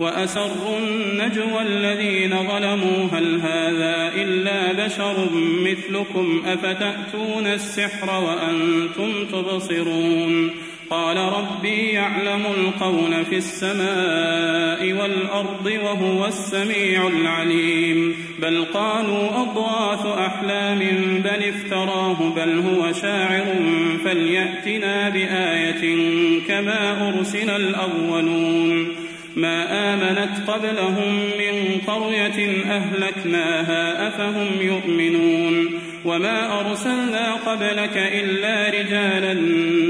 وأسروا النجوى الذين ظلموا هل هذا إلا بشر مثلكم؟ أفتأتون السحر وأنتم تبصرون؟ قال ربي يعلم القول في السماء والأرض وهو السميع العليم. بل قالوا أضواث أحلام بل افتراه بل هو شاعر فليأتنا بآية كما أرسل الأولون. ما آمنت قبلهم من قرية أهلكناها أفهم يؤمنون وما أرسلنا قبلك إلا رجالا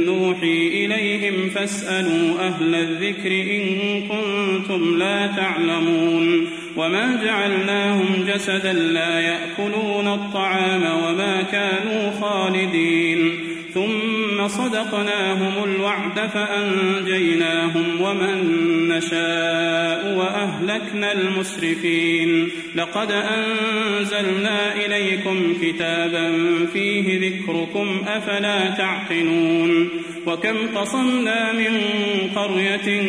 نوحي إليهم فاسألوا أهل الذكر إن كنتم لا تعلمون وما جعلناهم جسدا لا يأكلون الطعام وما كانوا خالدين ثم صدقناهم الوعد فأنجيناهم ومن نشاء وأهلكنا المسرفين. لقد أنزلنا إليكم كتابا فيه ذكركم أفلا تعقلون. وكم قصمنا من قرية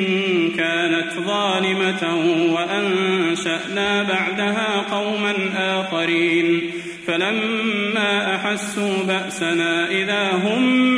كانت ظالمة وأنشأنا بعدها قوما آخرين. فلما أحسوا بأسنا إذا هم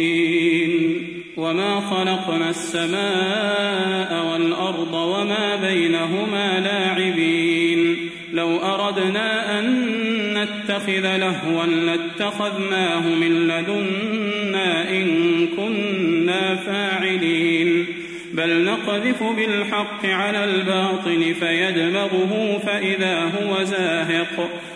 خلقنا السماء والأرض وما بينهما لاعبين. لو أردنا أن نتخذ لهوا لاتخذناه من لدنا إن كنا فاعلين. بل نقذف بالحق على الباطل فيدمغه فإذا هو زاهق.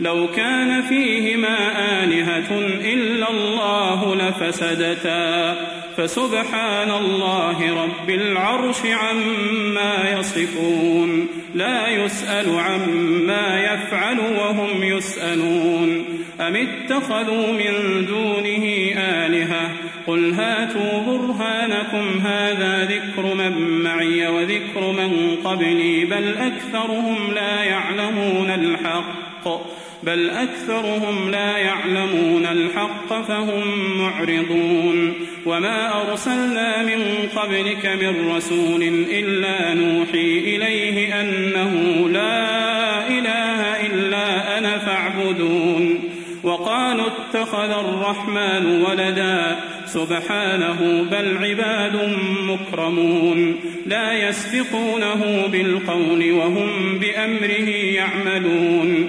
لو كان فيهما آلهة إلا الله لفسدتا. فسبحان الله رب العرش عما يصفون. لا يسأل عما يفعل وهم يسألون. أم اتخذوا من دونه آلهة؟ قل هاتوا برهانكم هذا ذكر من معي وذكر من قبلي بل أكثرهم لا يعلمون الحق. بل أكثرهم لا يعلمون الحق فهم معرضون. وما أرسلنا من قبلك من رسول إلا نوحي إليه أنه لا إله إلا أنا فاعبدون. وقالوا اتخذ الرحمن ولدا. سبحانه بل عباد مكرمون. لا يسبقونه بالقول وهم بأمره يعملون.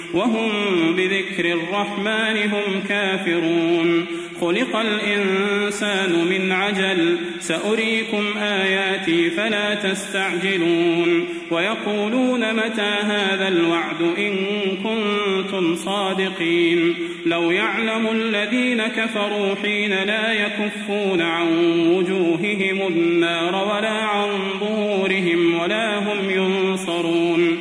وهم بذكر الرحمن هم كافرون. خلق الإنسان من عجل سأريكم آياتي فلا تستعجلون. ويقولون متى هذا الوعد إن كنتم صادقين. لو يعلم الذين كفروا حين لا يكفون عن وجوههم النار ولا عن ظهورهم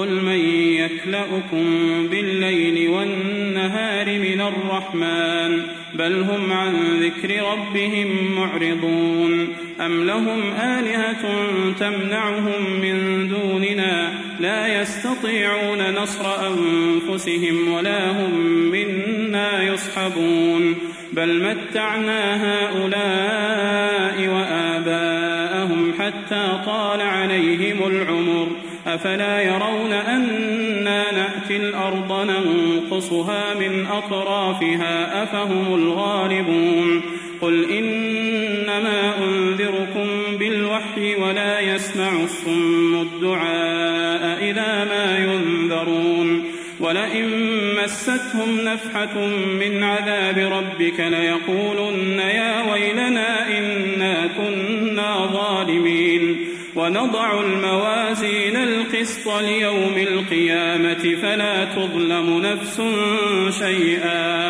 قل من يكلؤكم بالليل والنهار من الرحمن بل هم عن ذكر ربهم معرضون أم لهم آلهة تمنعهم من دوننا لا يستطيعون نصر أنفسهم ولا هم منا يصحبون بل متعنا هؤلاء وآباءهم حتى طال عليهم العمر أفلا يرون أنا نأتي الأرض ننقصها من أطرافها أفهم الغالبون قل إنما أنذركم بالوحي ولا يسمع الصم الدعاء إذا ما ينذرون ولئن مستهم نفحة من عذاب ربك ليقولن يا ويلنا إنا كنا ظالمين ونضع الموازين القسط ليوم القيامة فلا تظلم نفس شيئا.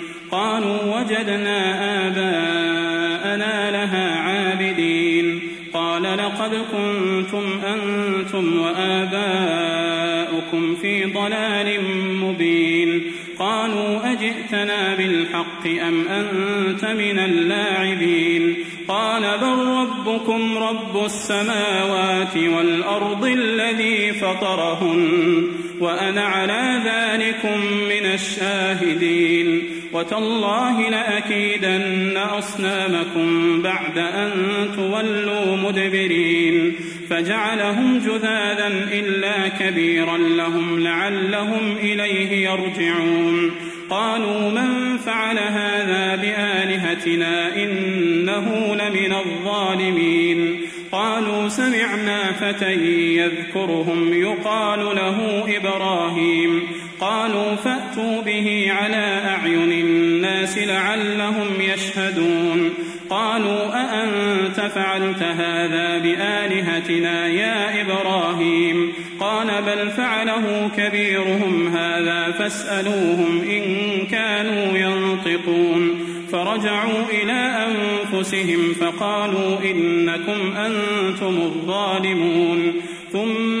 قالوا وجدنا آباءنا لها عابدين. قال لقد كنتم أنتم وآباؤكم في ضلال مبين. قالوا أجئتنا بالحق أم أنت من اللاعبين؟ قال بل ربكم رب السماوات والأرض الذي فطرهن وأنا على ذلكم من الشاهدين. وتالله لأكيدن أصنامكم بعد أن تولوا مدبرين فجعلهم جذاذا إلا كبيرا لهم لعلهم إليه يرجعون قالوا من فعل هذا بآلهتنا إنه لمن الظالمين قالوا سمعنا فتى يذكرهم يقال له إبراهيم قالوا فأتوا به على أعين الناس لعلهم يشهدون. قالوا أأنت فعلت هذا بآلهتنا يا إبراهيم؟ قال بل فعله كبيرهم هذا فاسألوهم إن كانوا ينطقون. فرجعوا إلى أنفسهم فقالوا إنكم أنتم الظالمون. ثم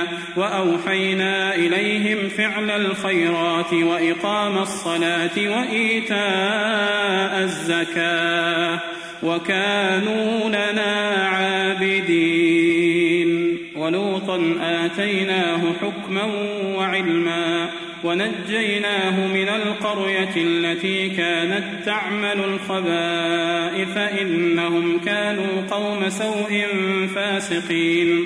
وأوحينا إليهم فعل الخيرات وإقام الصلاة وإيتاء الزكاة وكانوا لنا عابدين ولوطا آتيناه حكما وعلما ونجيناه من القرية التي كانت تعمل الخبائث إنهم كانوا قوم سوء فاسقين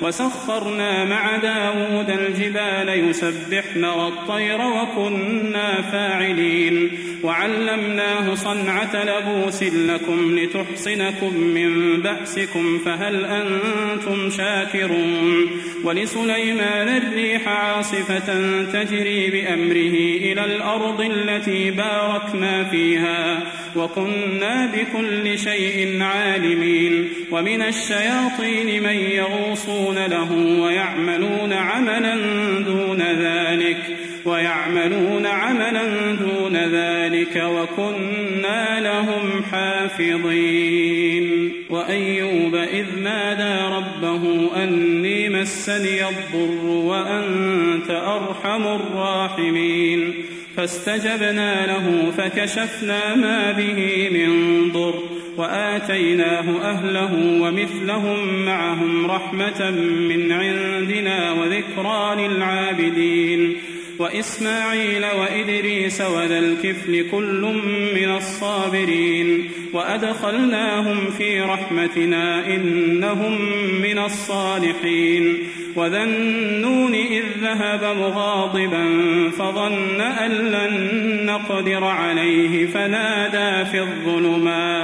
وسخرنا مع داود الجبال يسبحن والطير وكنا فاعلين. وعلمناه صنعة لبوس لكم لتحصنكم من بأسكم فهل أنتم شاكرون؟ ولسليمان الريح عاصفة تجري بأمره إلى الأرض التي باركنا فيها. وكنا بكل شيء عالمين. ومن الشياطين من يغوصون له ويعملون عملا دون ذلك ويعملون عملا دون ذلك وكنا لهم حافظين. وأيوب إذ نادى ربه أني مسني الضر وأنت أرحم الراحمين فاستجبنا له فكشفنا ما به من ضر وآتيناه أهله ومثلهم معهم رحمة من عندنا وذكرى للعابدين وإسماعيل وإدريس وذا الكفل كل من الصابرين وأدخلناهم في رحمتنا إنهم من الصالحين وذا النون إذ ذهب مغاضبا فظن أن لن نقدر عليه فنادى في الظلمات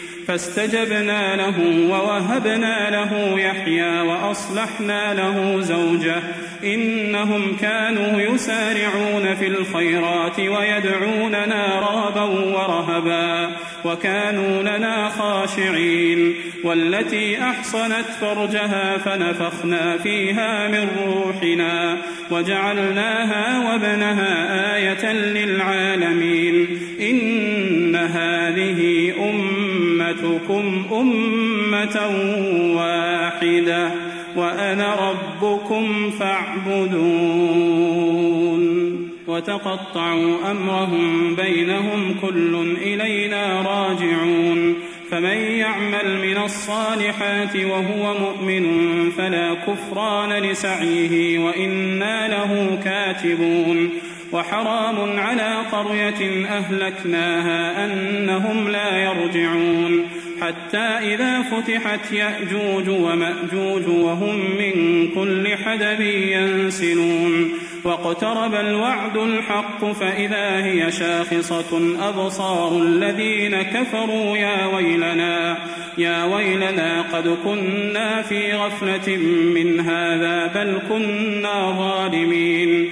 فاستجبنا له ووهبنا له يحيى وأصلحنا له زوجه إنهم كانوا يسارعون في الخيرات ويدعوننا رغبا ورهبا وكانوا لنا خاشعين والتي أحصنت فرجها فنفخنا فيها من روحنا وجعلناها وابنها آية للعالمين امتكم أمة واحدة وأنا ربكم فاعبدون. وتقطعوا أمرهم بينهم كل إلينا راجعون. فمن يعمل من الصالحات وهو مؤمن فلا كفران لسعيه وإنا له كاتبون. وحرام على قرية أهلكناها أنهم لا يرجعون. حتى إذا فتحت يأجوج ومأجوج وهم من كل حدب ينسلون. واقترب الوعد الحق فإذا هي شاخصة أبصار الذين كفروا يا ويلنا يا ويلنا قد كنا في غفلة من هذا بل كنا ظالمين.